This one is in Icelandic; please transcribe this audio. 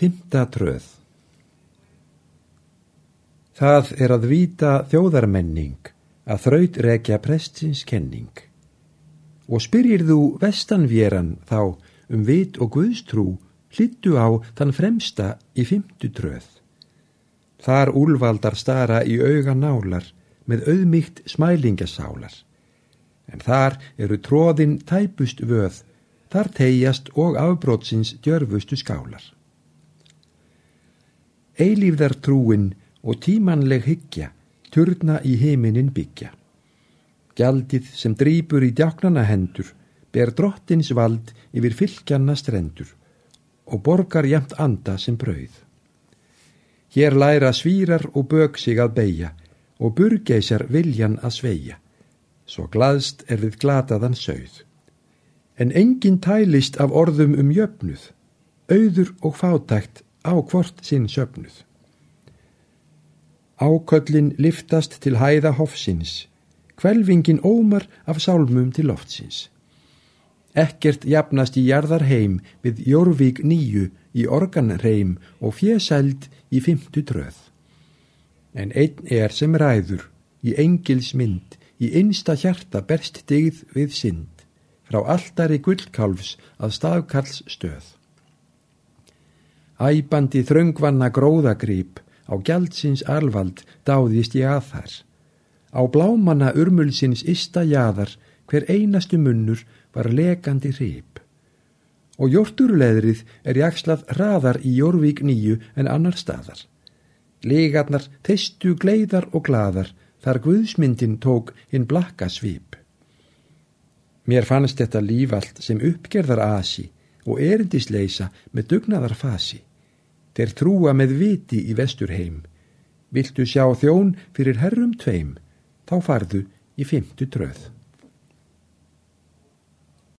Fymta tröð Það er að vita þjóðarmenning að þraut rekja prestins kenning. Og spyrir þú vestanvéran þá um vit og guðstrú hlittu á þann fremsta í fymtu tröð. Þar úlvaldar stara í auga nálar með auðmygt smælingasálar. En þar eru tróðin tæpust vöð, þar tegjast og afbrótsins djörfustu skálar. Eilífðar trúin og tímanleg hyggja turna í heiminin byggja. Gjaldið sem drýpur í djáknana hendur ber drottins vald yfir fylgjanna strendur og borgar jæmt anda sem brauð. Hér læra svírar og bög sig að beigja og burgeisar viljan að sveia, svo glaðst er við glataðan sögð. En engin tælist af orðum um jöfnuð, auður og fátækt á hvort sinn söpnuð. Áköllin liftast til hæða hofsins, kvelvingin ómar af sálmum til loftsins. Ekkert jafnast í jarðar heim við Jórvík nýju í organreim og fjesæld í fymtu tröð. En einn er sem ræður í engils mynd, í einsta hjarta berst digð við synd, frá alltari gullkálfs að stafkalls stöð. Æbandi þröngvanna gróðagrýp, á gjaldsins alvald dáðist ég að þar. Á blámanna urmulsins ista jaðar hver einastu munnur var lekandi rip. Og jórturleðrið er jakslað hraðar í Jórvík nýju en annar staðar. Legarnar teistu gleiðar og gladar þar Guðsmyndin tók hinn blakka svip. Mér fannst þetta lífallt sem uppgerðar asi og erindisleisa með dugnaðar fasi. Þeir trúa með viti í vestur heim. Viltu sjá þjón fyrir herrum tveim, þá farðu í fymtu dröð.